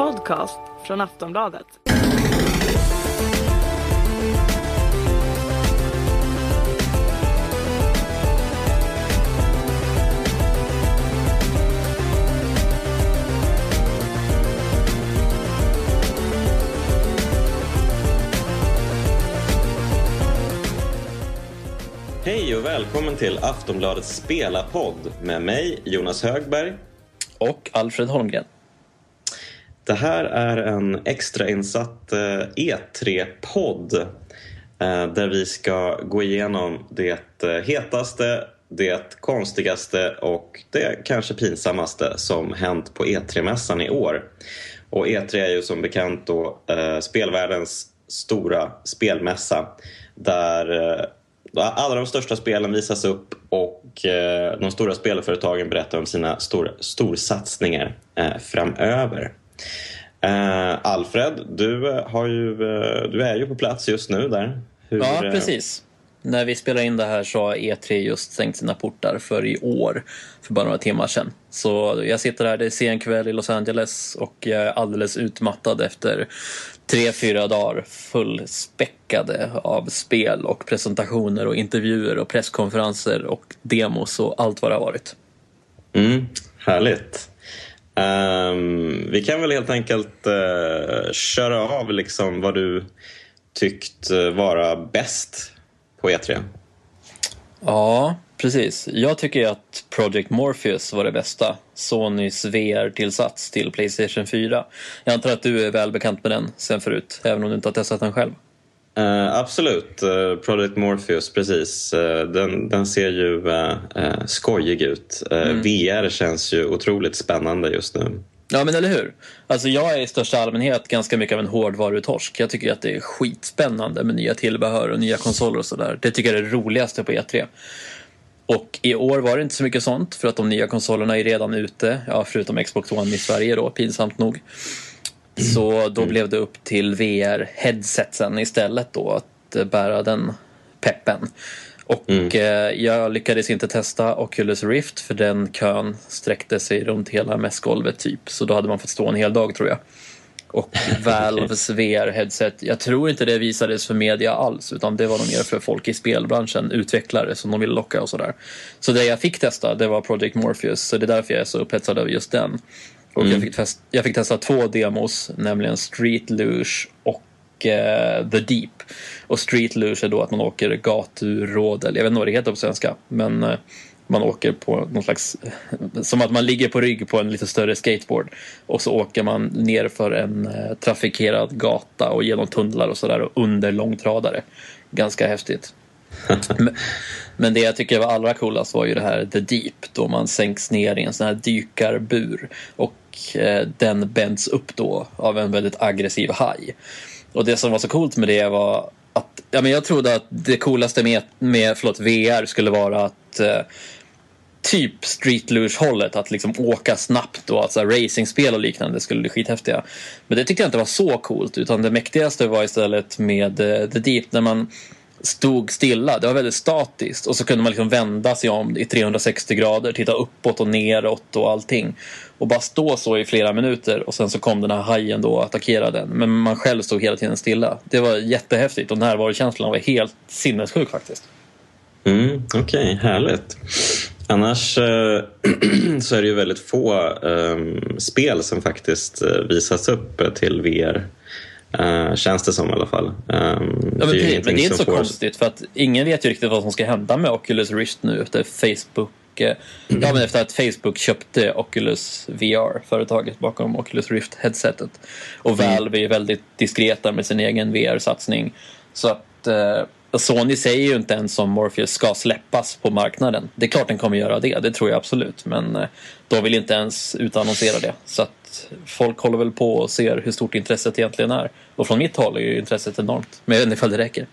podcast från Aftonbladet. Hej och välkommen till Aftonbladets spelarpodd med mig Jonas Högberg. Och Alfred Holmgren. Det här är en extrainsatt E3-podd eh, e eh, där vi ska gå igenom det eh, hetaste, det konstigaste och det kanske pinsammaste som hänt på E3-mässan i år. Och E3 är ju som bekant då spelvärldens stora spelmässa där alla de största spelen visas upp och de stora spelföretagen berättar om sina stor, storsatsningar framöver. Uh, Alfred, du, har ju, uh, du är ju på plats just nu där. Hur, ja, eh, precis. När vi spelar in det här så har E3 just stängt sina portar för i år, för bara några timmar sedan. Så jag sitter här, det är sen kväll i Los Angeles och jag är alldeles utmattad efter tre, fyra dagar fullspäckade av spel och presentationer och intervjuer och presskonferenser och demos och allt vad det har varit. Mm, härligt. Um, vi kan väl helt enkelt uh, köra av liksom vad du tyckt eh, vara bäst på E3. Ja, precis. Jag tycker att Project Morpheus var det bästa. Sonys VR-tillsats till Playstation 4. Jag antar att du är väl bekant med den sen förut, även om du inte har testat den själv. Uh, absolut, uh, Project Morpheus, precis. Uh, den, den ser ju uh, skojig ut. Mm. VR känns ju otroligt spännande just nu. Ja men eller hur. Alltså jag är i största allmänhet ganska mycket av en hårdvarutorsk. Jag tycker att det är skitspännande med nya tillbehör och nya konsoler och sådär. Det tycker jag är det roligaste på E3. Och i år var det inte så mycket sånt för att de nya konsolerna är redan ute. Ja, förutom Xbox One i Sverige då, pinsamt nog. Så då blev det upp till VR-headsetsen istället då att eh, bära den peppen. Och mm. eh, jag lyckades inte testa Oculus Rift för den kön sträckte sig runt hela mässgolvet typ. Så då hade man fått stå en hel dag tror jag. Och Valves VR-headset, jag tror inte det visades för media alls utan det var nog mer för folk i spelbranschen, utvecklare som de ville locka och sådär. Så det jag fick testa det var Project Morpheus så det är därför jag är så upphetsad över just den. Och mm. jag, fick testa, jag fick testa två demos, nämligen Street Luge och eh, The Deep. Och Street Luge är då att man åker gaturådel, jag vet inte vad det heter på svenska, men eh, man åker på någon slags, som att man ligger på rygg på en lite större skateboard och så åker man ner för en eh, trafikerad gata och genom tunnlar och sådär och under långtradare. Ganska häftigt. Men det jag tycker var allra coolast var ju det här The Deep då man sänks ner i en sån här dykarbur och eh, den bänds upp då av en väldigt aggressiv haj. Och det som var så coolt med det var att ja, men jag trodde att det coolaste med, med förlåt, VR skulle vara att eh, typ street hållet att liksom åka snabbt och alltså racingspel och liknande skulle bli skithäftiga. Men det tyckte jag inte var så coolt utan det mäktigaste var istället med eh, The Deep när man stod stilla. Det var väldigt statiskt och så kunde man liksom vända sig om i 360 grader, titta uppåt och neråt och allting. Och bara stå så i flera minuter och sen så kom den här hajen då och attackerade den. Men man själv stod hela tiden stilla. Det var jättehäftigt och närvarokänslan var helt sinnessjuk faktiskt. Mm, Okej, okay, härligt. Annars äh, så är det ju väldigt få äh, spel som faktiskt eh, visas upp till VR. Uh, känns det som i alla fall. Um, ja, men det, det, men det är inte så får... konstigt för att ingen vet ju riktigt vad som ska hända med Oculus Rift nu efter Facebook mm. ja, men efter att Facebook köpte Oculus VR, företaget bakom Oculus Rift-headsetet. Och mm. Valve är väldigt diskreta med sin egen VR-satsning. Så att uh, Sony säger ju inte ens om Morpheus ska släppas på marknaden. Det är klart den kommer göra det, det tror jag absolut. Men uh, de vill inte ens utannonsera det. Så att folk håller väl på och ser hur stort intresset egentligen är. Och från mitt håll är ju intresset enormt. Men jag vet inte ifall det räcker.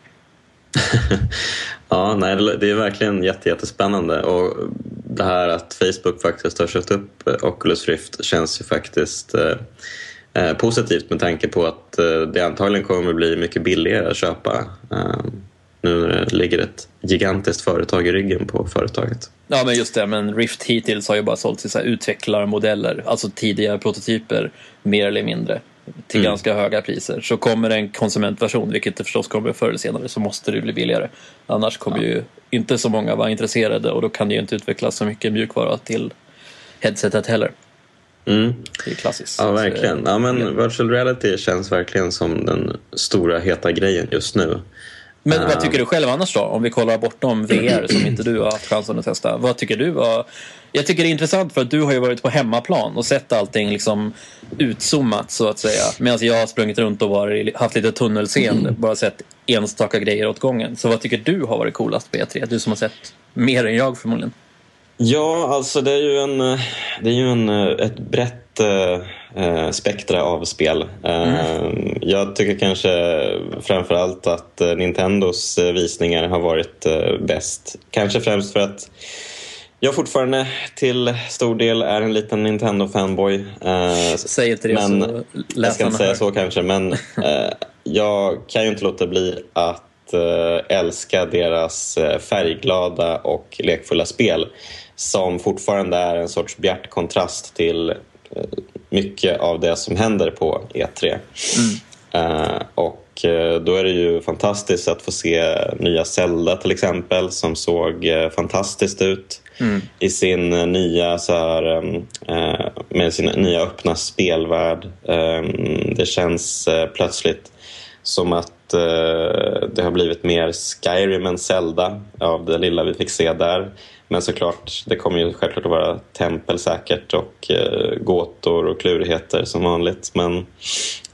ja, nej, det är verkligen jättespännande och det här att Facebook faktiskt har köpt upp Oculus Rift känns ju faktiskt eh, eh positivt med tanke på att eh, det antagligen kommer att bli mycket billigare att köpa. Ehm, Eh, nu när det ligger ett gigantiskt företag i ryggen på företaget. Ja, men just det. Men Rift hittills har ju bara sålt till så utvecklarmodeller, alltså tidiga prototyper, mer eller mindre, till Mm. ganska höga priser. Så kommer det en konsumentversion, vilket det förstås kommer förr eller senare, så måste det bli billigare. Annars kommer ju inte så många vara intresserade och då kan det ju inte utvecklas så mycket mjukvara till headsetet heller. Mm. Det är klassiskt. Ja, verkligen. Ja, men Ja. virtual reality känns verkligen som den stora heta grejen just nu. Men vad tycker du själv annars då? Om vi kollar bortom VR som inte du har haft chansen att testa. Vad tycker du? Var... Jag tycker det är intressant för att du har ju varit på hemmaplan och sett allting liksom utzoomat så att säga. Medan jag har sprungit runt och varit, haft lite tunnelseende. Bara sett enstaka grejer åt gången. Så vad tycker du har varit coolast på E3? Du som har sett mer än jag förmodligen. Ja, alltså det är ju, en, eh, det är ju en, eh, ett brett eh, spektra av spel. Eh, Jag tycker kanske framförallt att eh, Nintendos eh, visningar har varit bäst. Kanske främst för att jag fortfarande till stor del är en liten Nintendo-fanboy. Säg inte det Men- så jag ska inte säga hör. så kanske, men jag kan ju inte låta bli att älska deras färgglada och lekfulla spel som fortfarande är en sorts bjärt kontrast till mycket av det som händer på E3. Eh, och eh, då är det ju fantastiskt att få se nya Zelda till exempel som såg eh, fantastiskt ut i sin nya så här, em, eh, med sin nya öppna spelvärld. Em, det känns plötsligt som att det har blivit mer Skyrim än Zelda av det lilla vi fick se där. Men såklart, det kommer ju självklart att vara tempel säkert och eh, gåtor och klurigheter som vanligt. Men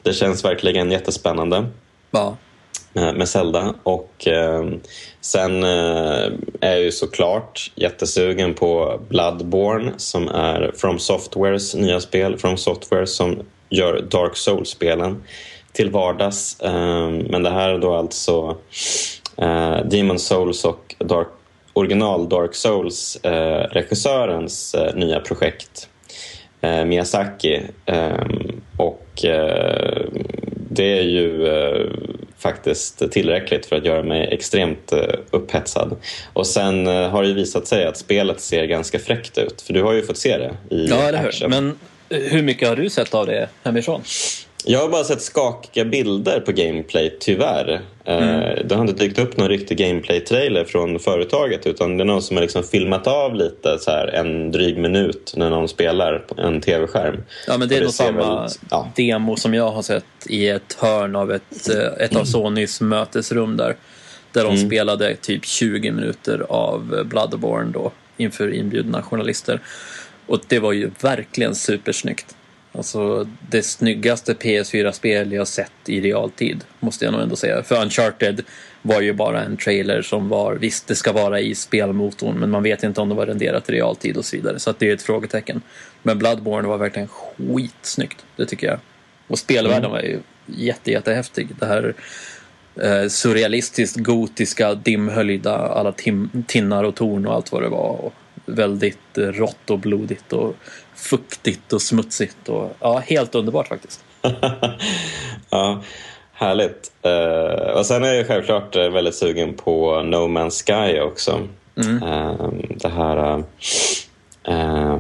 det känns verkligen jättespännande Ja. eh, med Zelda. Och eh, sen eh, är jag ju såklart jättesugen på Bloodborne som är From Softwares nya spel. From Software som gör Dark Souls-spelen till vardags. Eh, men det här är då alltså eh, Demon Souls och Dark, original Dark Souls-regissörens eh, nya projekt eh, Miyazaki. Ehm, och eh, det är ju eh, faktiskt tillräckligt för att göra mig extremt eh, upphetsad. Och sen eh, har det ju visat sig att spelet ser ganska fräckt ut. För du har ju fått se det i Ja, hur? action. Men eh, hur mycket har du sett av det hemifrån? Jag har bara sett skakiga bilder på gameplay, tyvärr. Eh, Det har inte dykt upp någon riktig gameplay-trailer från företaget utan det är någon som har liksom filmat av lite så här en dryg minut när någon spelar på en tv-skärm. Ja, men det är nog samma väl- ja. demo som jag har sett i ett hörn av ett, eh, ett av Sonys mötesrum där. Där de Mm. spelade typ 20 minuter av Bloodborne då inför inbjudna journalister. Och det var ju verkligen supersnyggt. Alltså det snyggaste PS4-spel jag sett i realtid, måste jag nog ändå säga. För Uncharted var ju bara en trailer som var, visst det ska vara i spelmotorn, men man vet inte om det var renderat i realtid och så vidare. Så att det är ett frågetecken. Men Bloodborne var verkligen skitsnyggt, det tycker jag. Och spelvärlden var ju jätte, jättehäftig. Det här eh, surrealistiskt gotiska, dimhöljda, alla tim- tinnar och torn och allt vad det var. Och väldigt eh, rått och blodigt och fuktigt och smutsigt. Och, ja, helt underbart faktiskt. ja, härligt. Eh, och sen är jag självklart eh, väldigt sugen på No Man's Sky också. Mm. Eh, det här eh,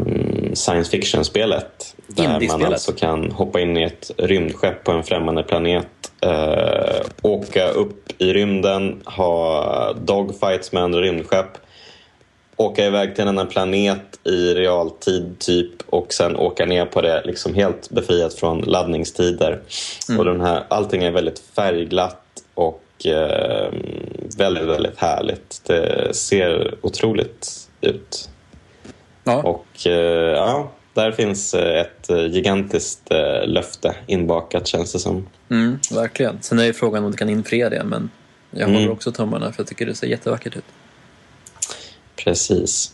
science fiction-spelet. Där man alltså kan hoppa in i ett rymdskepp på en främmande planet. Eh, åka upp i rymden, ha dogfights med andra rymdskepp åka iväg till en annan planet i realtid typ och sen åka ner på det liksom helt befriat från laddningstider. Och den här, allting är väldigt färgglatt och eh, väldigt, väldigt härligt. Det ser otroligt ut. Ja, Och eh, ja, där finns eh, ett eh, gigantiskt eh, löfte inbakat känns det som. mm, verkligen. Sen är ju frågan om du kan infria det, men jag Mm. håller också tummarna för jag tycker det ser jättevackert ut. Precis.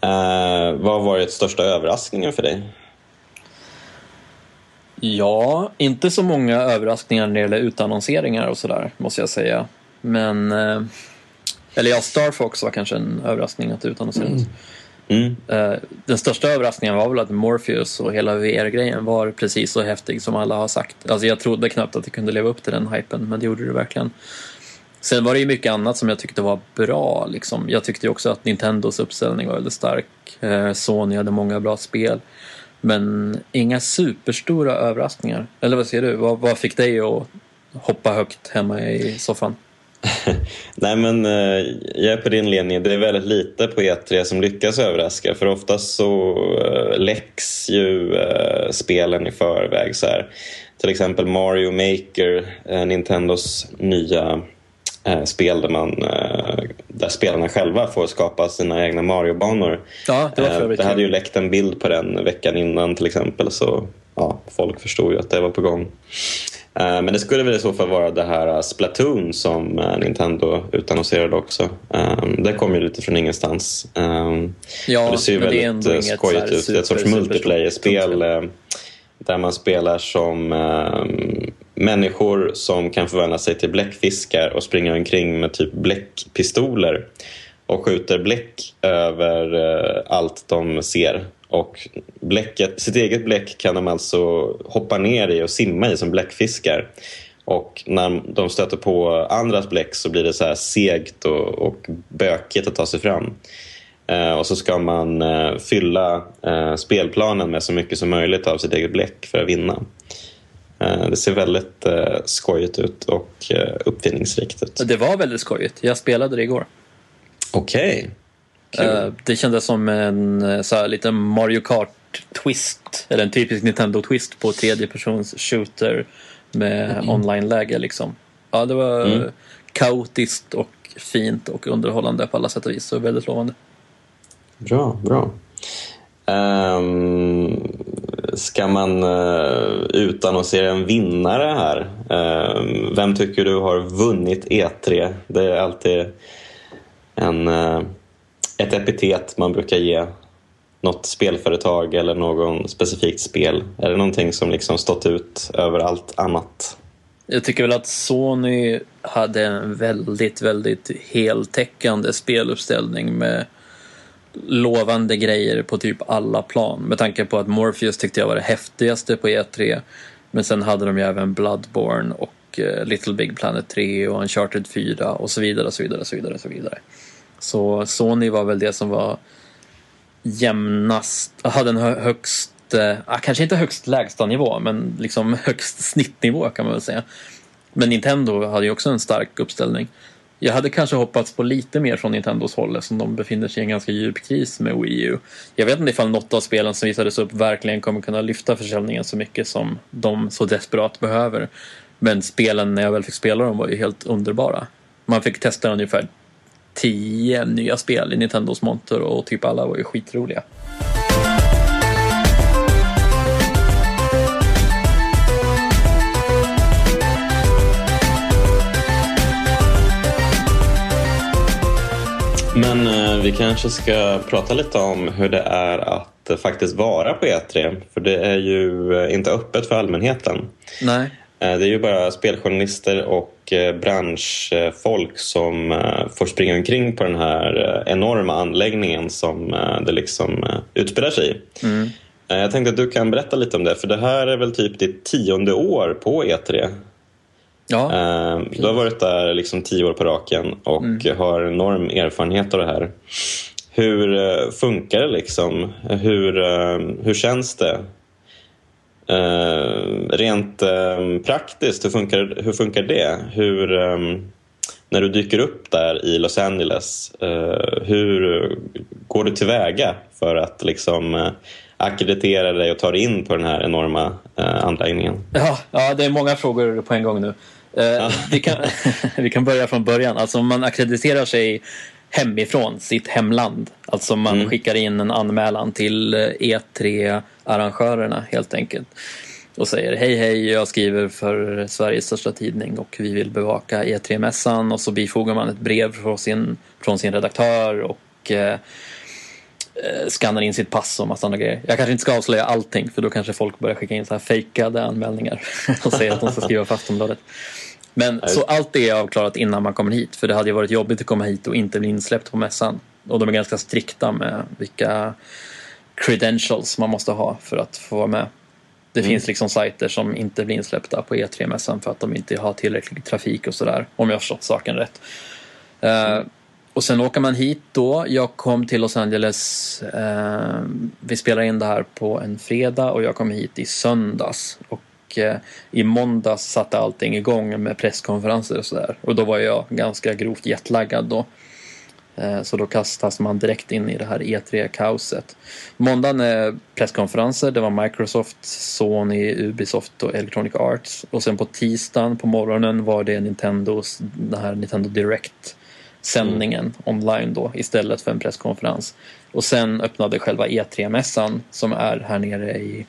Eh, vad har varit största överraskningen för dig? Ja, inte så många överraskningar när det gäller utannonseringar och sådär, måste jag säga. Men... Eh, eller ja, Star Fox var kanske en överraskning att det utannonserades. Mm. Eh, den största överraskningen var väl att Morpheus och hela VR-grejen var precis så häftig som alla har sagt. Alltså jag trodde knappt att det kunde leva upp till den hypen, men det gjorde det verkligen. Sen var det ju mycket annat som jag tyckte var bra. Liksom. Jag tyckte också att Nintendos uppställning var väldigt stark. Eh, Sony hade många bra spel. Men inga superstora överraskningar. Eller vad säger du? Vad, vad fick dig att hoppa högt hemma i soffan? Nej men eh, jag är på din linje. Det är väldigt lite på E3 som lyckas överraska för oftast så eh, läcks ju eh, spelen i förväg. Så här. Till exempel Mario Maker, eh, Nintendos nya spel där, man, där spelarna själva får skapa sina egna Mario-banor. Ja, det, var det hade ju läckt en bild på den veckan innan till exempel så ja, folk förstod ju att det var på gång. Eh, men det skulle väl i så fall vara det här eh, Splatoon som eh, Nintendo utannonserade också. Det kom ju lite från ingenstans. Ja, det ser ju väldigt skojigt ut. Det är ett sorts multiplayer-spel där man spelar som människor som kan förvandla sig till bläckfiskar och springa omkring med typ bläckpistoler och skjuter bläck över eh, allt de ser och bläcket, sitt eget bläck kan de alltså hoppa ner i och simma i som bläckfiskar. Och när de stöter på andras bläck så blir det så här segt och, och bökigt att ta sig fram. Eh, och så ska man eh, fylla eh, spelplanen med så mycket som möjligt av sitt eget bläck för att vinna. Eh, det ser väldigt eh, skojigt ut och eh, uppfinningsrikt ut. Det var väldigt skojigt. Jag spelade det igår. Okej. Okay. Det kändes som en så här, liten Mario Kart-twist, eller en typisk Nintendo-twist på tredjepersons shooter med mm. online-läge. Liksom. Ja, det var mm. kaotiskt och fint och underhållande på alla sätt och vis, så väldigt lovande. Bra, bra. Um, ska man eh, uh, utannonsera en vinnare här? Um, vem tycker du har vunnit E3? Det är alltid en... Uh, ett epitet man brukar ge något spelföretag eller någon specifikt spel? Är det någonting som liksom stått ut över allt annat? Jag tycker väl att Sony hade en väldigt, väldigt heltäckande speluppställning med lovande grejer på typ alla plan. Med tanke på att Morpheus tyckte jag var det häftigaste på E3. Men sen hade de ju även Bloodborne och eh, Little Big Planet 3 och Uncharted 4 och så vidare, och så vidare, och så vidare. Och så vidare. Så Sony var väl det som var jämnast, hade en högst, eh, ah, kanske inte högst lägsta nivå, men liksom högst snittnivå kan man väl säga. Men Nintendo hade ju också en stark uppställning. Jag hade kanske hoppats på lite mer från Nintendos håll eftersom de befinner sig i en ganska djup kris med Wii U. Jag vet inte ifall något av spelen som visades upp verkligen kommer kunna lyfta försäljningen så mycket som de så desperat behöver. Men spelen när jag väl fick spela dem var ju helt underbara. Man fick testa ungefär tio nya spel i Nintendos monter och typ alla var ju skitroliga. Men eh, vi kanske ska prata lite om hur det är att eh, faktiskt vara på E3. För det är ju eh, inte öppet för allmänheten. Nej. Eh, det är ju bara speljournalister och eh, branschfolk som eh, får springa omkring på den här enorma anläggningen som det liksom utspelar sig i. Mm. Jag tänkte att du kan berätta lite om det, för det här är väl typ ditt tionde år på E3? Ja. Du har varit där liksom tio år på raken och mm. har enorm erfarenhet av det här. Hur funkar det liksom? Hur, hur känns det? Uh, rent praktiskt, hur funkar, hur funkar det? Hur, när du dyker upp där i Los Angeles, uh, hur går du tillväga för att liksom akkreditera dig och ta dig in på den här enorma anläggningen? Ja, ja, det är många frågor på en gång nu. Ja. vi, kan, vi kan börja från början. Alltså man akkrediterar sig hemifrån sitt hemland. Alltså man mm. skickar in en anmälan till E3-arrangörerna helt enkelt och säger hej hej, jag skriver för Sveriges största tidning och vi vill bevaka E3-mässan och så bifogar man ett brev från sin, från sin redaktör och eh, eh, skannar in sitt pass och massa andra grejer. Jag kanske inte ska avslöja allting för då kanske folk börjar skicka in så här fejkade anmälningar och säger att de ska skriva för Aftonbladet. Men så allt det är avklarat innan man kommer hit. För det hade ju varit jobbigt att komma hit och inte bli insläppt på mässan. Och de är ganska strikta med vilka credentials man måste ha för att få vara med. Det finns liksom sajter som inte blir insläppta på E3-mässan för att de inte har tillräcklig trafik och sådär. Om jag har förstått saken rätt. Uh, och sen åker man hit då. Jag kom till Los Angeles. eh, vi spelar in det här på en fredag och jag kom hit i söndags. Och eh, i måndags satte allting igång med presskonferenser och sådär. Och då var jag ganska grovt jetlaggad då. Eh, så då kastas man direkt in i det här E3-kaoset. Måndagen är presskonferenser. Det var Microsoft, Sony, Ubisoft och Electronic Arts. Och sen på tisdagen på morgonen var det Nintendos, den här Nintendo Direct sändningen mm. online då istället för en presskonferens. Och sen öppnade själva E3-mässan som är här nere i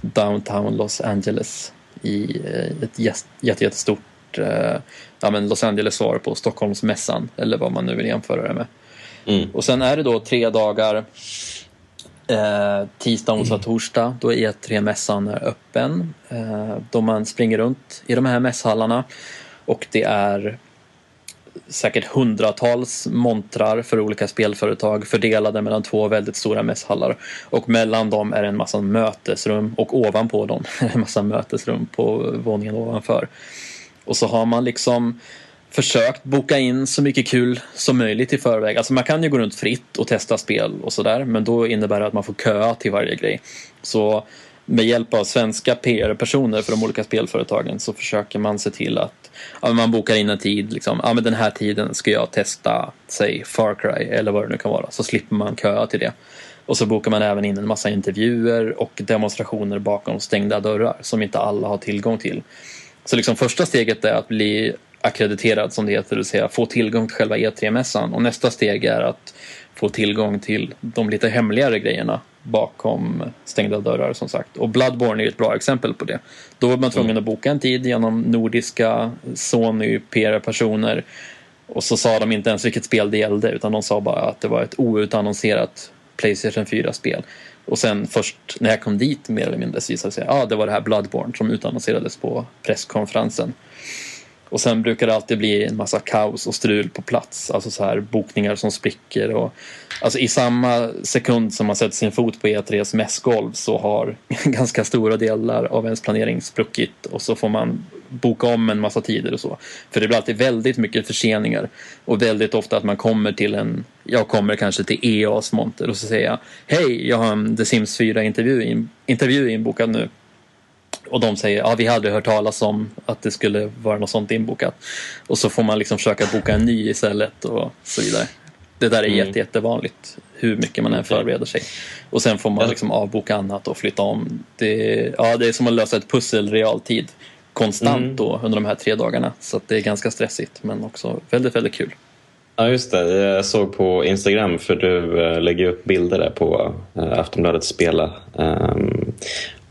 downtown Los Angeles i eh, ett jättestort eh, ja, men Los Angeles svar på Stockholmsmässan eller vad man nu vill jämföra det med. Mm. Och sen är det då tre dagar eh, tisdag, onsdag, torsdag då E3-mässan är öppen. Eh, då man springer runt i de här mässhallarna och det är säkert hundratals montrar för olika spelföretag fördelade mellan två väldigt stora mässhallar. Och mellan dem är det en massa mötesrum och ovanpå dem är det en massa mötesrum på våningen ovanför. Och så har man liksom försökt boka in så mycket kul som möjligt i förväg. Alltså man kan ju gå runt fritt och testa spel och sådär men då innebär det att man får köa till varje grej. Så med hjälp av svenska PR-personer för de olika spelföretagen så försöker man se till att ja, man bokar in en tid. Liksom, ja, men den här tiden ska jag testa, säg Far Cry eller vad det nu kan vara. Så slipper man köa till det. Och så bokar man även in en massa intervjuer och demonstrationer bakom stängda dörrar som inte alla har tillgång till. Så liksom första steget är att bli akkrediterad som det heter, det vill säga få tillgång till själva E3-mässan. Och nästa steg är att få tillgång till de lite hemligare grejerna bakom stängda dörrar som sagt. Och Bloodborne är ett bra exempel på det. Då var man tvungen mm. att boka en tid genom nordiska Sony PR-personer och så sa de inte ens vilket spel det gällde utan de sa bara att det var ett outannonserat Playstation 4-spel. Och sen först när jag kom dit mer eller mindre så visade det sig att ah, det var det här Bloodborne som utannonserades på presskonferensen. Och sen brukar det alltid bli en massa kaos och strul på plats. Alltså så här bokningar som spricker. Och, alltså I samma sekund som man sätter sin fot på E3s mässgolv så har ganska stora delar av ens planering spruckit och så får man boka om en massa tider och så. För det blir alltid väldigt mycket förseningar och väldigt ofta att man kommer till en, jag kommer kanske till EAs monter och så säger jag Hej, jag har en The Sims 4 intervju, intervju inbokad nu. Och de säger ja vi hade hört talas om att det skulle vara något sånt inbokat. Och så får man liksom försöka boka en ny istället och så vidare. Det där är mm. jätte, jättevanligt hur mycket man än förbereder sig. Och sen får man liksom avboka annat och flytta om. Det, ja, det är som att lösa ett pussel realtid konstant mm. då under de här tre dagarna. Så det är ganska stressigt men också väldigt, väldigt kul. Ja just det, jag såg på Instagram för du äh, lägger upp bilder där på äh, Aftonbladet Spela.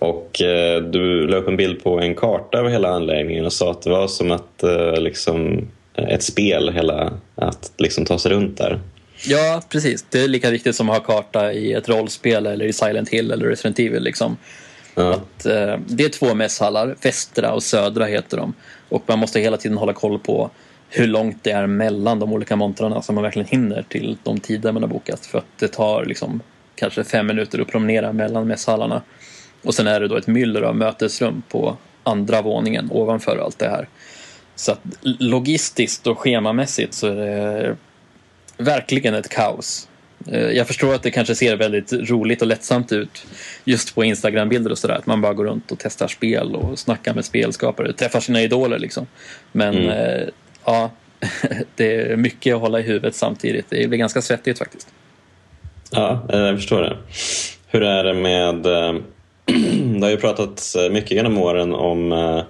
Och äh, du la upp en bild på en karta över hela anläggningen och sa att det var som att liksom, ett spel hela, att liksom ta sig runt där. Ja, precis. Det är lika viktigt som att ha karta i ett rollspel eller i Silent Hill eller Resident Evil. Liksom. Ja. Att, eh, det är två mässhallar, västra och södra heter de. Och man måste hela tiden hålla koll på hur långt det är mellan de olika montrarna så man verkligen hinner till de tider man har bokat. För att det tar liksom kanske fem minuter att promenera mellan mässhallarna. Och sen är det då ett myller av mötesrum på andra våningen ovanför allt det här. Så att logistiskt och schemamässigt så är det verkligen ett kaos. Eh, jag förstår att det kanske ser väldigt roligt och lättsamt ut just på Instagram-bilder och sådär. Att man bara går runt och testar spel och snackar med spelskapare, träffar sina idoler liksom. Men mm. eh, ja, det är mycket att hålla i huvudet samtidigt. Det blir ganska svettigt faktiskt. Ja, eh, jag förstår det. Hur är det med... Det har ju pratats eh, mycket genom åren om eh,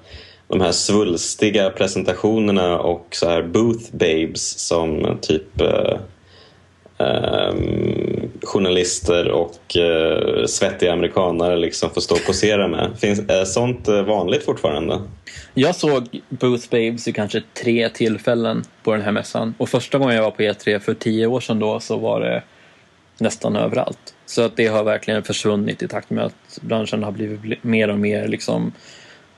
de här svulstiga presentationerna och så här booth babes som typ eh, ehm, journalister och eh, svettiga amerikanare liksom får stå och posera med. Finns, är sånt eh, vanligt fortfarande? Jag såg Booth Babes i kanske tre tillfällen på den här mässan. Och första gången jag var på E3 för tio år sedan då så var det nästan överallt. Så att det har verkligen försvunnit i takt med att branschen har blivit mer och mer liksom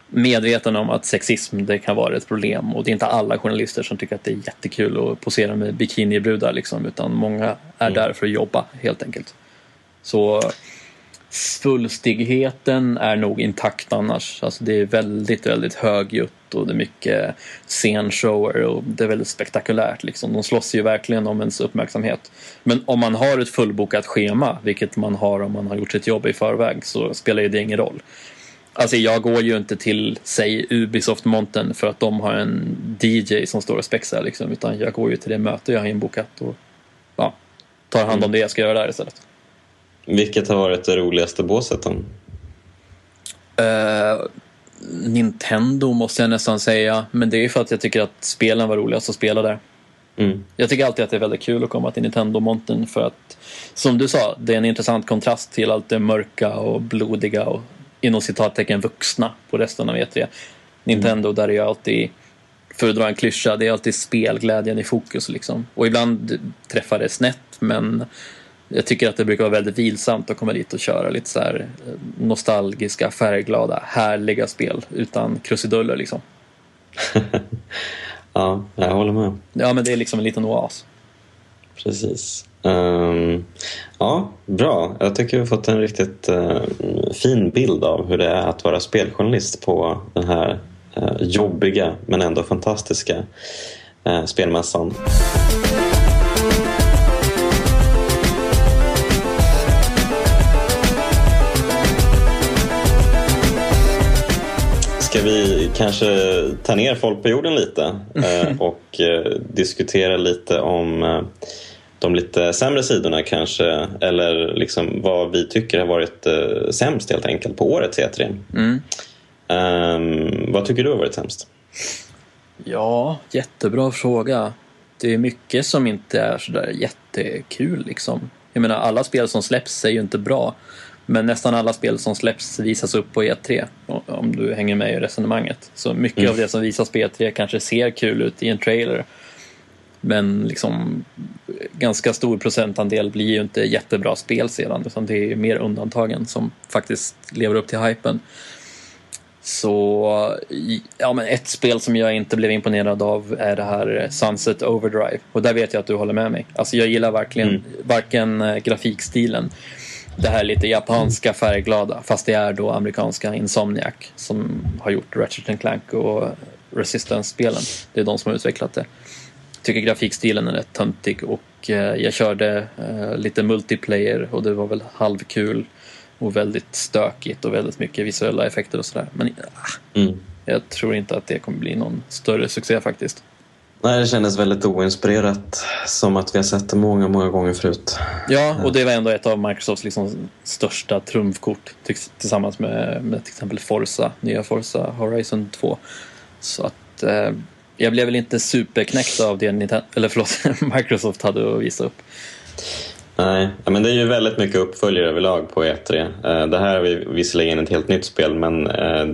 medveten om att sexism det kan vara ett problem och det är inte alla journalister som tycker att det är jättekul att posera med bikinibrudar liksom, utan många är mm. där för att jobba helt enkelt. Så svulstigheten är nog intakt annars. Alltså det är väldigt, väldigt högljutt och det är mycket scenshower och det är väldigt spektakulärt. Liksom. De slåss ju verkligen om ens uppmärksamhet. Men om man har ett fullbokat schema, vilket man har om man har gjort sitt jobb i förväg, så spelar ju det ingen roll. Alltså jag går ju inte till, säg Ubisoft-montern för att de har en DJ som står och spexar liksom, utan jag går ju till det möte jag har inbokat och ja, tar hand om det jag ska göra där istället. Vilket har varit det roligaste båset då? Uh, Nintendo måste jag nästan säga, men det är för att jag tycker att spelen var roligast att spela där. Mm. Jag tycker alltid att det är väldigt kul att komma till Nintendo-montern för att, som du sa, det är en intressant kontrast till allt det mörka och blodiga och inom citattecken vuxna på resten av E3. Nintendo där är ju alltid, för att dra en klyscha, det är alltid spelglädjen i fokus liksom. Och ibland träffar det snett men jag tycker att det brukar vara väldigt vilsamt att komma dit och köra lite så här eh, nostalgiska, färgglada, härliga spel utan krusiduller liksom. ja, jag håller med. Ja, men det är liksom en liten oas. Precis. Um, ja, bra. Jag tycker vi har fått en riktigt uh, fin bild av hur det är att vara speljournalist på den här uh, jobbiga men ändå fantastiska uh, spelmässan. Ska vi kanske ta ner folk på jorden lite och diskutera lite om de lite sämre sidorna kanske eller liksom vad vi tycker har varit eh, sämst helt enkelt på årets E3. Mm. Um, vad tycker du har varit sämst? Ja, jättebra fråga. Det är mycket som inte är sådär jättekul liksom. Jag menar alla spel som släpps är ju inte bra. Men nästan alla spel som släpps visas upp på E3 om du hänger med i resonemanget. Så mycket mm. av det som visas på E3 kanske ser kul ut i en trailer men liksom ganska stor procentandel blir ju inte jättebra spel sedan utan det är mer undantagen som faktiskt lever upp till hypen. Så ja, men ett spel som jag inte blev imponerad av är det här Sunset Overdrive och där vet jag att du håller med mig. Alltså jag gillar verkligen mm. varken eh, grafikstilen det här lite japanska färgglada fast det är då amerikanska Insomniac som har gjort Ratchet Clank och Resistance-spelen. Det är de som har utvecklat det tycker grafikstilen är rätt töntig och eh, jag körde eh, lite multiplayer och det var väl halvkul och väldigt stökigt och väldigt mycket visuella effekter och sådär. Men ah, mm. jag tror inte att det kommer bli någon större succé faktiskt. Nej, det kändes väldigt oinspirerat. Som att vi har sett det många, många gånger förut. Ja, och det var ändå ett av Microsofts liksom största trumfkort tillsammans med, med till exempel Forza, nya Forza Horizon 2. Så att eh, jag blev väl inte superknäckt av det Nintendo, eller förlåt, Microsoft hade att visa upp. Nej, men det är ju väldigt mycket uppföljare överlag på E3. Eh, det här är visserligen ett helt nytt spel men eh,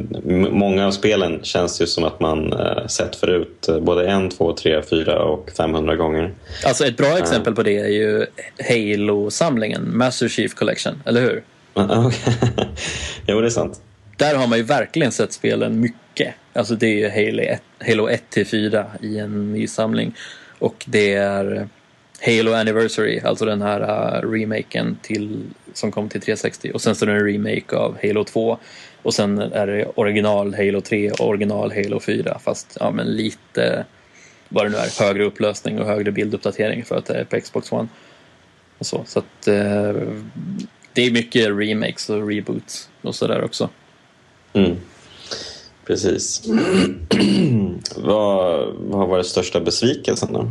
många av spelen känns ju som att man eh, sett förut både en, två, tre, fyra och 500 gånger. Alltså ett bra exempel på det är ju Halo-samlingen, Master Chief Collection, eller hur? jo, det är sant. Där har man ju verkligen sett spelen mycket. Alltså det är ju Halo 1, Halo 1 till 4 i en ny samling. Och det är Halo Anniversary, alltså den här uh, remaken till, som kom till 360. Och sen så är det en remake av Halo 2. Och sen är det original Halo 3 och original Halo 4 fast ja, men lite vad det nu är, högre upplösning och högre bilduppdatering för att det är på Xbox One. Och så så att uh, det är mycket remakes och reboots och sådär också. Mm. Precis. vad, vad har varit största besvikelsen då?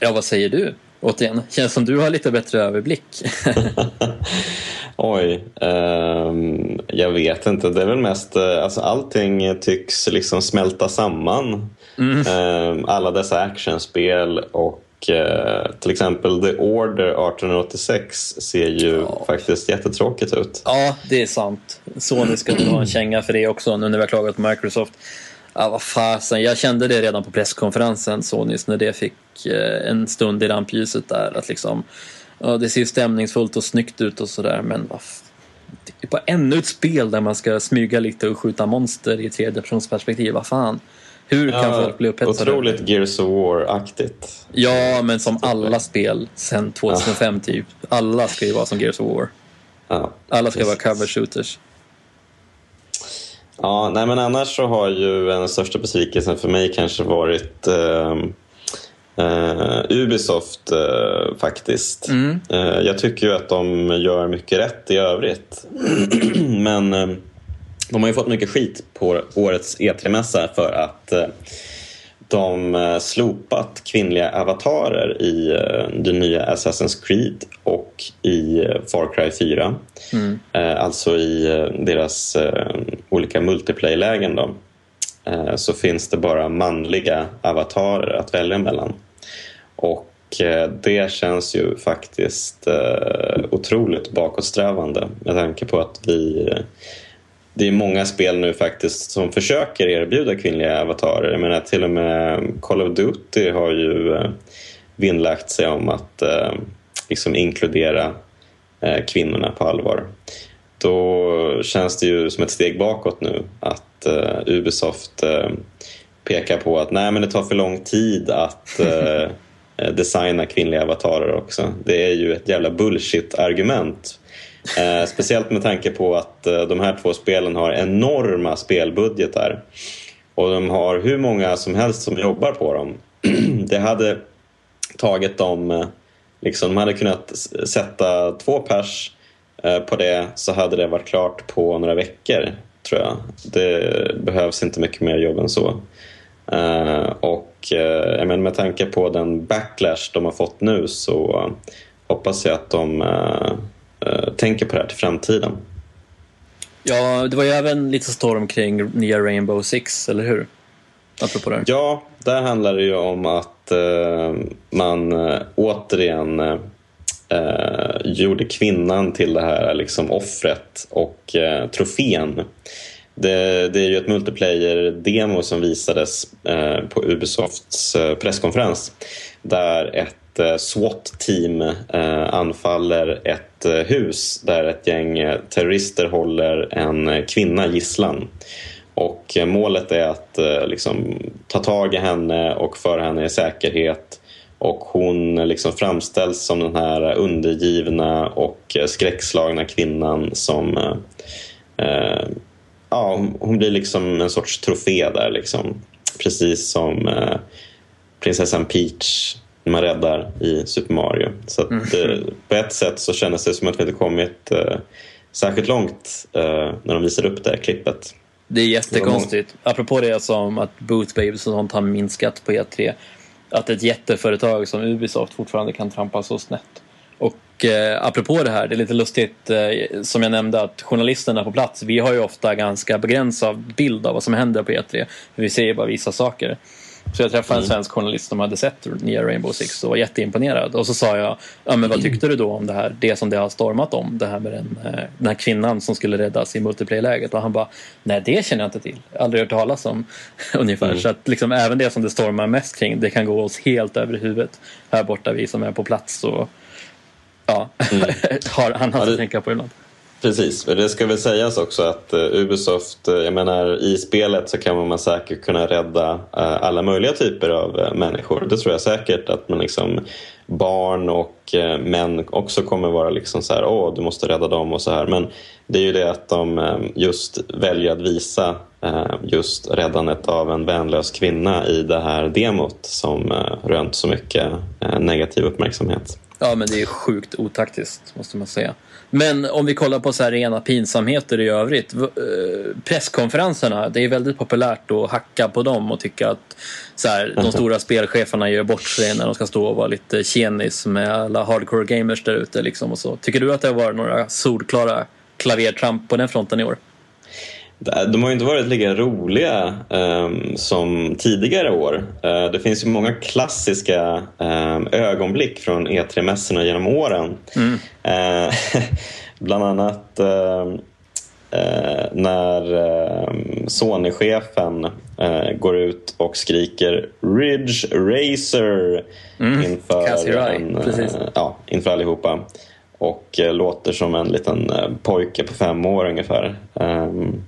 Ja, vad säger du? Återigen, känns som du har lite bättre överblick. Oj, um, jag vet inte. Det är väl mest, uh, alltså allting tycks liksom smälta samman. Mm. Um, alla dessa actionspel och Eh, till exempel The Order 1886 ser ju ja. faktiskt jättetråkigt ut. Ja, det är sant. Sony ska ha en känga för det också nu när vi har klagat på Microsoft. Ja, vad fasen, jag kände det redan på presskonferensen, Sonys, när det fick eh, en stund i rampljuset där. Att liksom, ja, det ser stämningsfullt och snyggt ut och sådär, men vad det är bara ännu ett spel där man ska smyga lite och skjuta monster i tredjepersonsperspektiv. Vad fan? Hur kan folk bli upphetsade? Otroligt Gears of War-aktigt. Ja, men som alla spel sen 2005 typ. Alla ska ju vara som Gears of War. Ja, Alla ska precis. vara cover shooters. Ja, nej men annars så har ju den största besvikelsen för mig kanske varit eh, eh, Ubisoft eh, faktiskt. Mm. Eh, jag tycker ju att de gör mycket rätt i övrigt. men eh, de har ju fått mycket skit på årets E3-mässa för att eh, de eh, slopat kvinnliga avatarer i eh, det nya Assassin's Creed och i eh, Far Cry 4. Mm. Alltså i deras olika multiplayer-lägen då, så finns det bara manliga avatarer att välja mellan. Och det känns ju faktiskt otroligt bakåtsträvande med tanke på att vi det är många spel nu faktiskt som försöker erbjuda kvinnliga avatarer. Jag menar till och med Call of Duty har ju eh, vinnlagt sig om att eh, liksom inkludera eh, kvinnorna på allvar. Då känns det ju som ett steg bakåt nu att Ubisoft pekar på att nej men det tar för lång tid att designa kvinnliga avatarer också. Det är ju ett jävla bullshit-argument. Eh, speciellt med tanke på att eh, de här två spelen har enorma spelbudgetar. Och de har hur många som helst som jobbar på dem. det hade tagit dem, eh, liksom, de hade kunnat sätta två pers eh, på det så hade det varit klart på några veckor tror jag. Det behövs inte mycket mer jobb än så. Eh, och eh, jag menar, med tanke på den backlash de har fått nu så hoppas jag att de eh, tänker på det här till framtiden. Ja, det var ju även lite storm kring nya Rainbow Six, eller hur? Apropå det. Ja, där handlar det ju om att eh, man eh, återigen eh, eh, gjorde kvinnan till det här liksom, offret och eh, trofén. Det, det är ju ett multiplayer-demo som visades eh, på Ubisofts eh, presskonferens där ett eh, SWAT-team eh, anfaller ett Eh, hus där ett gäng eh, terrorister håller en eh, kvinna gisslan. Och målet är att liksom, ta tag i henne och föra henne i säkerhet. Och hon liksom framställs som den här undergivna och skräckslagna kvinnan som... eh, ja, hon- blir liksom en sorts trofé där. Liksom. Precis som eh, prinsessan Peach man räddar i Super Mario. Så att, eh, på ett sätt så kändes det som att vi inte kommit eh, särskilt långt eh, när de visade upp det här klippet. Det är jättekonstigt. Apropå det som att bootbabes och sånt har minskat på E3. Att ett jätteföretag som Ubisoft fortfarande kan trampa så snett. Och eh, apropå det här, det är lite lustigt eh, som jag nämnde att journalisterna på plats, vi har ju ofta ganska begränsad bild av vad som händer på E3. Vi ser ju bara vissa saker. Så jag träffade en svensk journalist som hade sett nya Rainbow Six och var jätteimponerad. Och så sa jag, ja men vad tyckte du då om det här, det som det har stormat om, det här med den, eh, den här kvinnan som skulle räddas i multiplayer-läget. Och han bara, nej det känner jag inte till. Aldrig hört talas om ungefär. Så att liksom även det som det stormar mest kring, det kan gå oss helt över huvudet. Här borta, vi som är på plats och ja, har annat Ja, det- att tänka på ibland. Precis, det ska väl sägas också att eh, Ubisoft, eh, jag menar i spelet så kan man säkert kunna rädda eh, alla möjliga typer av människor. Det tror jag säkert att man liksom barn och män också kommer vara liksom så här, åh du måste rädda dem och så här. Men det är ju det att de just väljer att visa just räddandet av en vänlös kvinna i det här demot som rönt så mycket negativ uppmärksamhet. Ja, men det är sjukt otaktiskt, måste man säga. Men om vi kollar på så här rena pinsamheter i övrigt. eh, Presskonferenserna, det är väldigt populärt att hacka på dem och tycka att så här, de stora spelcheferna gör bort sig när de ska stå och vara lite tjenis med alla hardcore gamers där ute. Liksom och så. Tycker du att det har varit några solklara klavertramp på den fronten i år? De har ju inte varit lika roliga ehm, som tidigare år. Eh, det finns ju många klassiska ehm, ögonblick från E3-mässorna genom åren. Eh, bland annat eh, när Sony-chefen eh, går ut och skriker Ridge Racer inför, Cassie Rai, en, eh, ja, inför allihopa. Och eh, låter som en liten eh, pojke på fem år ungefär. Ehm,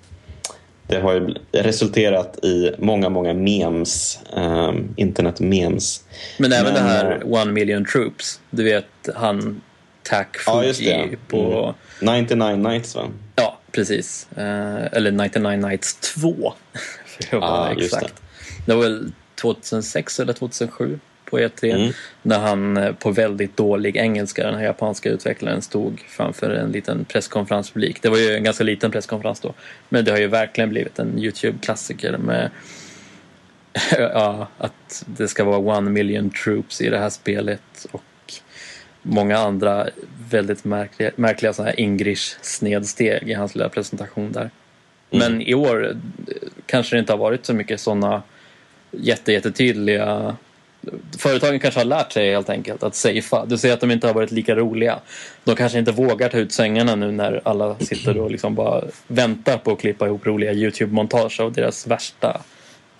det har ju resulterat i många, många memes, um, internet-memes. Men även Men, det här eh, One Million Troops, du vet han Tak Fuji ja, på... Mm. 99 Nights va? Ja, precis. Uh, eller 99 Nights 2, för att vara ah, exakt. Det. det var väl 2006 eller 2007 på E3 mm. när han eh, på väldigt dålig engelska, den här japanska utvecklaren, stod framför en liten presskonferenspublik. Det var ju en ganska liten presskonferens då, men det har ju verkligen blivit en YouTube-klassiker med ja, att det ska vara one million troops i det här spelet och många andra väldigt märkliga, märkliga så här Ingrish-snedsteg i hans lilla presentation där. Mm. Men i år eh, kanske det inte har varit så mycket sådana jättejättetydliga företagen kanske har lärt sig helt enkelt att safea. Du säger att de inte har varit lika roliga. De kanske inte vågar ta ut svängarna nu när alla sitter och liksom bara väntar på att klippa ihop roliga YouTube-montage av deras värsta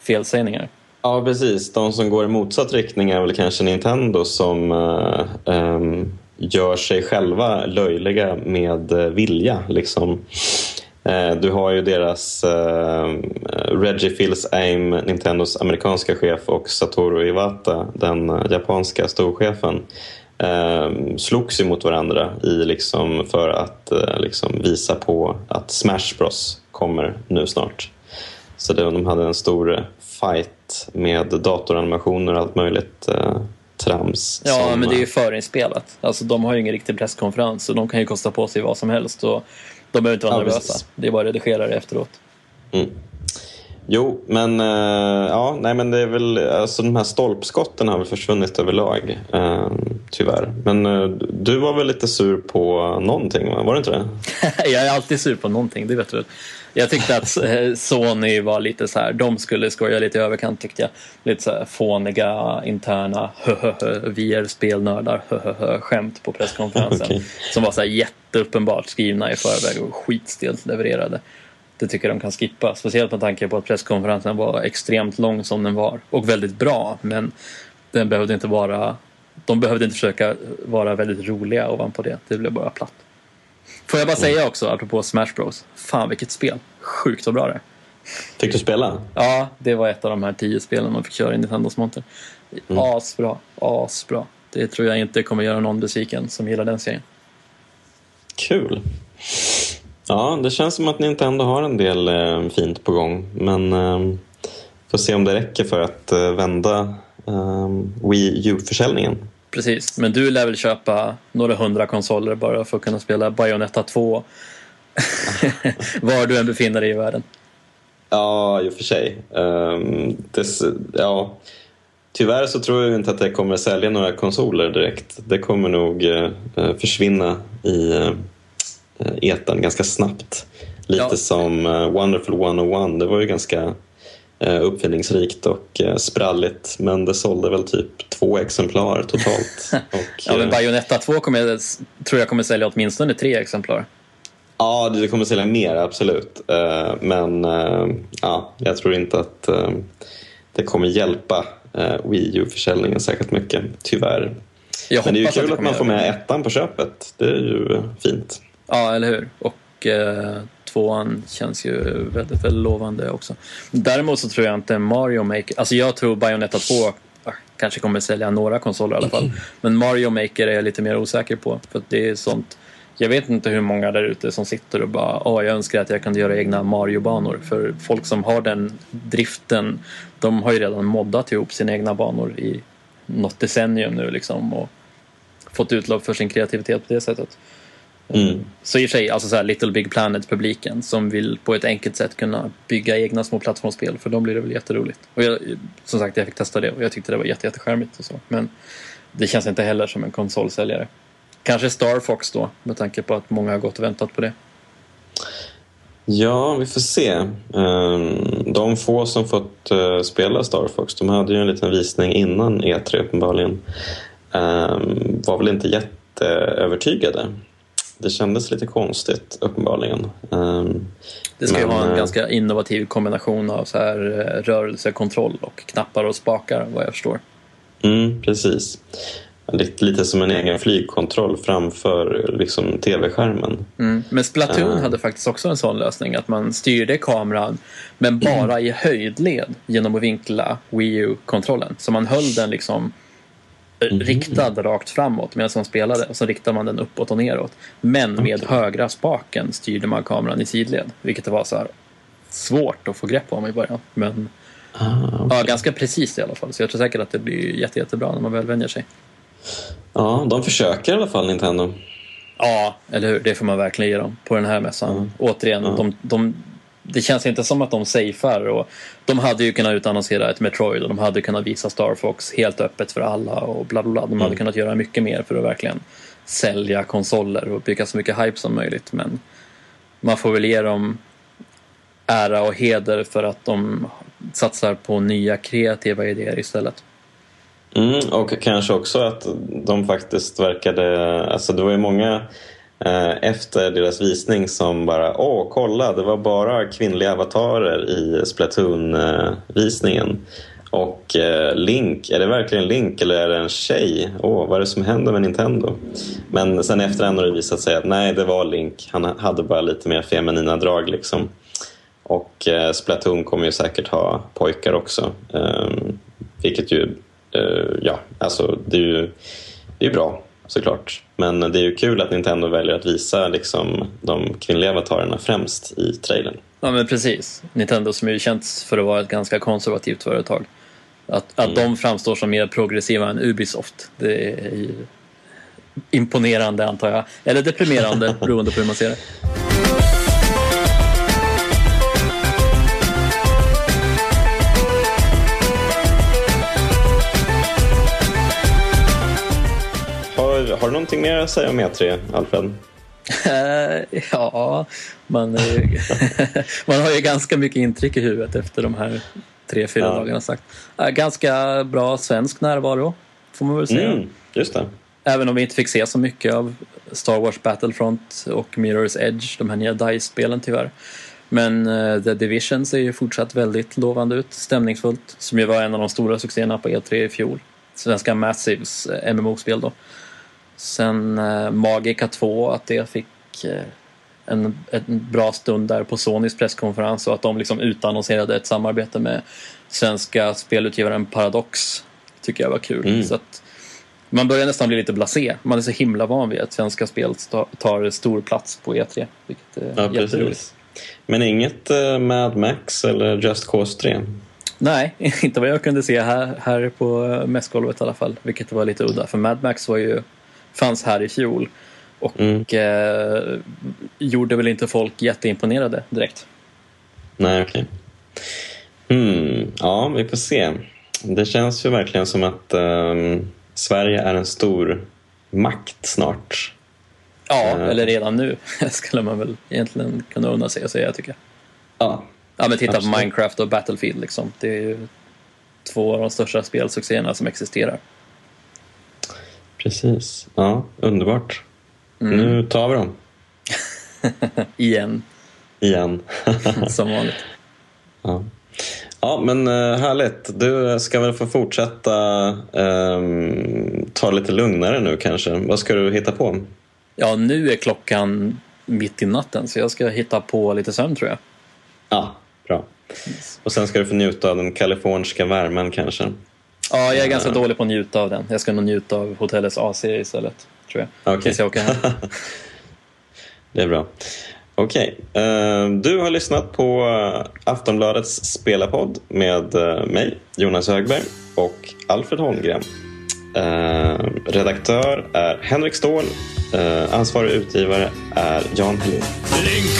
felsägningar. Ja, precis. De som går i motsatt riktning är väl kanske Nintendo som uh, um, gör sig själva löjliga med eh, vilja. Liksom. Eh, du har ju deras uh, Reggie Fils-Aim, Nintendos amerikanska chef och Satoru Iwata, den uh, japanska storchefen slogs ju mot varandra i, liksom, för att liksom visa på att Smash Bros kommer nu snart. Så det, de hade en stor fight med datoranimationer och allt möjligt trams. Ja, som, men det är ju förinspelat. Alltså, de har ju ingen riktig presskonferens och de kan ju kosta på sig vad som helst. Och de behöver inte vara ja, nervösa. Precis. Det är bara att redigera det efteråt. Mm. Jo, men, uh, ja, nej, men det är väl, alltså, de här stolpskotten har väl försvunnit överlag, uh, tyvärr. Men uh, du var väl lite sur på någonting, va? var du inte det? jag är alltid sur på någonting, det vet du Jag tyckte att Sony var lite så här, de skulle skoja lite i överkant tyckte jag. Lite så här fåniga interna vi är spelnördar skämt på presskonferensen. okay. Som var så här jätteuppenbart skrivna i förväg och skitstelt levererade det tycker jag de kan skippa. Speciellt med tanke på att presskonferensen var extremt lång som den var och väldigt bra. Men den behövde inte vara, de behövde inte försöka vara väldigt roliga ovanpå det. Det blev bara platt. Får jag bara säga också, apropå Smash Bros. Fan vilket spel. Sjukt vad bra det är. Fick du spela? Ja, det var ett av de här tio spelen man fick köra i Nintendos monter. Mm. Asbra, asbra. Det tror jag inte kommer göra någon besviken som gillar den serien. Kul. Ja, det känns som att Nintendo har en del eh, fint på gång. Men eh, får se om det räcker för att eh, vända eh, Wii U-försäljningen. Precis, men du lär väl köpa några hundra konsoler bara för att kunna spela Bayonetta 2 var du än befinner dig i världen. Ja, i och för sig. Um, det, ja, tyvärr så tror jag inte att det kommer sälja några konsoler direkt. Det kommer nog uh, försvinna i uh, Eh, etern ganska snabbt. Lite ja. som uh, Wonderful 101. Det var ju ganska uh, uppfinningsrikt och spralligt men det sålde väl typ två exemplar totalt. och, ja, men Bayonetta 2 kommer, tror jag kommer sälja åtminstone tre exemplar. Ja, det kommer sälja mer, absolut. Men ja, jag tror inte att det kommer hjälpa Wii U-försäljningen särskilt mycket, tyvärr. Jag Men det är ju kul att, att man får med ettan på köpet. Det är ju fint. Ja, eller hur. Och eh, tvåan känns ju väldigt, väldigt lovande också. Däremot så tror jag inte Mario Maker, alltså jag tror Bayonetta 2 kanske kommer sälja några konsoler i alla fall. Men Mario Maker är jag lite mer osäker på. För det är sånt, jag vet inte hur många där ute som sitter och bara åh, jag önskar att jag kunde göra egna Mario-banor. För folk som har den driften, de har ju redan moddat ihop sina egna banor i något decennium nu liksom. Och fått utlopp för sin kreativitet på det sättet. Mm. Så i och för sig, alltså så här Little Big Planet-publiken som vill på ett enkelt sätt kunna bygga egna små plattformsspel, för dem blir det väl jätteroligt. Och jag, som sagt, jag fick testa det och jag tyckte det var jätte, och så. Men det känns inte heller som en konsolsäljare. Kanske Star Fox då, med tanke på att många har gått och väntat på det. Ja, vi får se. Ehm, de få som fått eh, spela Star Fox, de hade ju en liten visning innan E3 uppenbarligen. Ehm, var väl inte jätteövertygade det kändes lite konstigt uppenbarligen. Um, det ska men, ju vara en äh, ganska innovativ kombination av så här, eh, rörelsekontroll och knappar och spakar vad jag förstår. Mm, precis. lite, lite som en egen flygkontroll framför liksom, tv-skärmen. Mm. Men Splatoon uh. hade faktiskt också en sån lösning att man styrde kameran men bara i höjdled genom att vinkla Wii U-kontrollen. Så man höll den liksom mm. riktad rakt framåt medan man spelade och så riktade man den uppåt och neråt. Men med okay. högra spaken styrde man kameran i sidled, vilket var så svårt att få grepp om i början. Men ah, okay. ja, ganska precis i alla fall, så jag tror säkert att det blir jätte, jättebra när man väl vänjer sig. Ja, de försöker i alla fall Nintendo. Ja, eller hur? Det får man verkligen ge dem på den här mässan. Mm. Återigen, mm. De, de, det känns inte som att de safear. Och de hade ju kunnat utannonsera ett Metroid och de hade kunnat visa Star Fox helt öppet för alla och bla bla bla. De hade mm. kunnat göra mycket mer för att verkligen sälja konsoler och bygga så mycket hype som möjligt. Men man får väl ge dem ära och heder för att de satsar på nya kreativa idéer istället. Mm, och kanske också att de faktiskt verkade... Alltså det var ju många Eh, efter deras visning som bara åh kolla det var bara kvinnliga avatarer i Splatoon-visningen. Och eh, Link, är det verkligen Link eller är det en tjej? Åh, vad är det som händer med Nintendo? Men sen efterhand har det visat sig att nej, det var Link. Han hade bara lite mer feminina drag liksom. Och eh, Splatoon kommer ju säkert ha pojkar också. Ehm, vilket ju Eh, ja, alltså det är ju det är bra såklart. Men det är ju kul att Nintendo väljer att visa liksom, de kvinnliga avatarerna främst i trailern. Ja men precis. Nintendo som ju känts för att vara ett ganska konservativt företag. Att, att mm. de framstår som mer progressiva än Ubisoft, det är ju imponerande antar jag. Eller deprimerande beroende på hur man ser det. Har du någonting mer att säga om E3, Alfred? ja, man, man har ju ganska mycket intryck i huvudet efter de här tre, fyra ja. dagarna sagt. Ganska bra svensk närvaro, får man väl säga. Mm, just det. Även om vi inte fick se så mycket av Star Wars Battlefront och Mirror's Edge, de här nya DICE-spelen tyvärr. Men uh, The Division ser ju fortsatt väldigt lovande ut, stämningsfullt, som ju var en av de stora succéerna på E3 i fjol. Svenska Massives MMO-spel då. Sen eh, Magica 2, att det fick eh, en, en bra stund där på Sonys presskonferens och att de liksom utannonserade ett samarbete med svenska spelutgivaren Paradox. tycker jag var kul. Mm. Så att man börjar nästan bli lite blasé. Man är så himla van vid att svenska spel tar stor plats på E3. Vilket är ja, jätteroligt. Men inget uh, Mad Max eller Just Cause 3? Nej, inte vad jag kunde se här, här på mässgolvet i alla fall. Vilket var lite udda. För Mad Max var ju fanns här i fjol. Och mm. eh, gjorde väl inte folk jätteimponerade direkt. Nej, okej. Okay. Hmm, ja, vi får se. Det känns ju verkligen som att eh, Sverige är en stor makt snart. Ja, eh. eller redan nu skulle man väl egentligen kunna unna sig att säga tycker jag. Ja, ja men titta absolut. på Minecraft och Battlefield liksom. Det är ju två av de största spelsuccéerna som existerar. Precis. Ja, underbart. Mm. Nu tar vi dem. Igen. Igen. Som vanligt. Ja. ja, men uh, härligt. Du ska väl få fortsätta um, ta lite lugnare nu kanske. Vad ska du hitta på? Ja, nu är klockan mitt i natten så jag ska hitta på lite sömn tror jag. Ja, bra. Och sen ska du få njuta av den kaliforniska värmen kanske. Ja, jag är ganska dålig på att njuta av den. Jag ska nog njuta av hotellets AC istället, tror jag. Okay. jag åker hem. det är bra. Okej, okay. uh, eh, du har lyssnat på Aftonbladets spelarpodd med mig, Jonas Högberg och Alfred Holmgren. Uh, redaktör är Henrik Ståhl. ansvarig utgivare är Jan Helin. Link,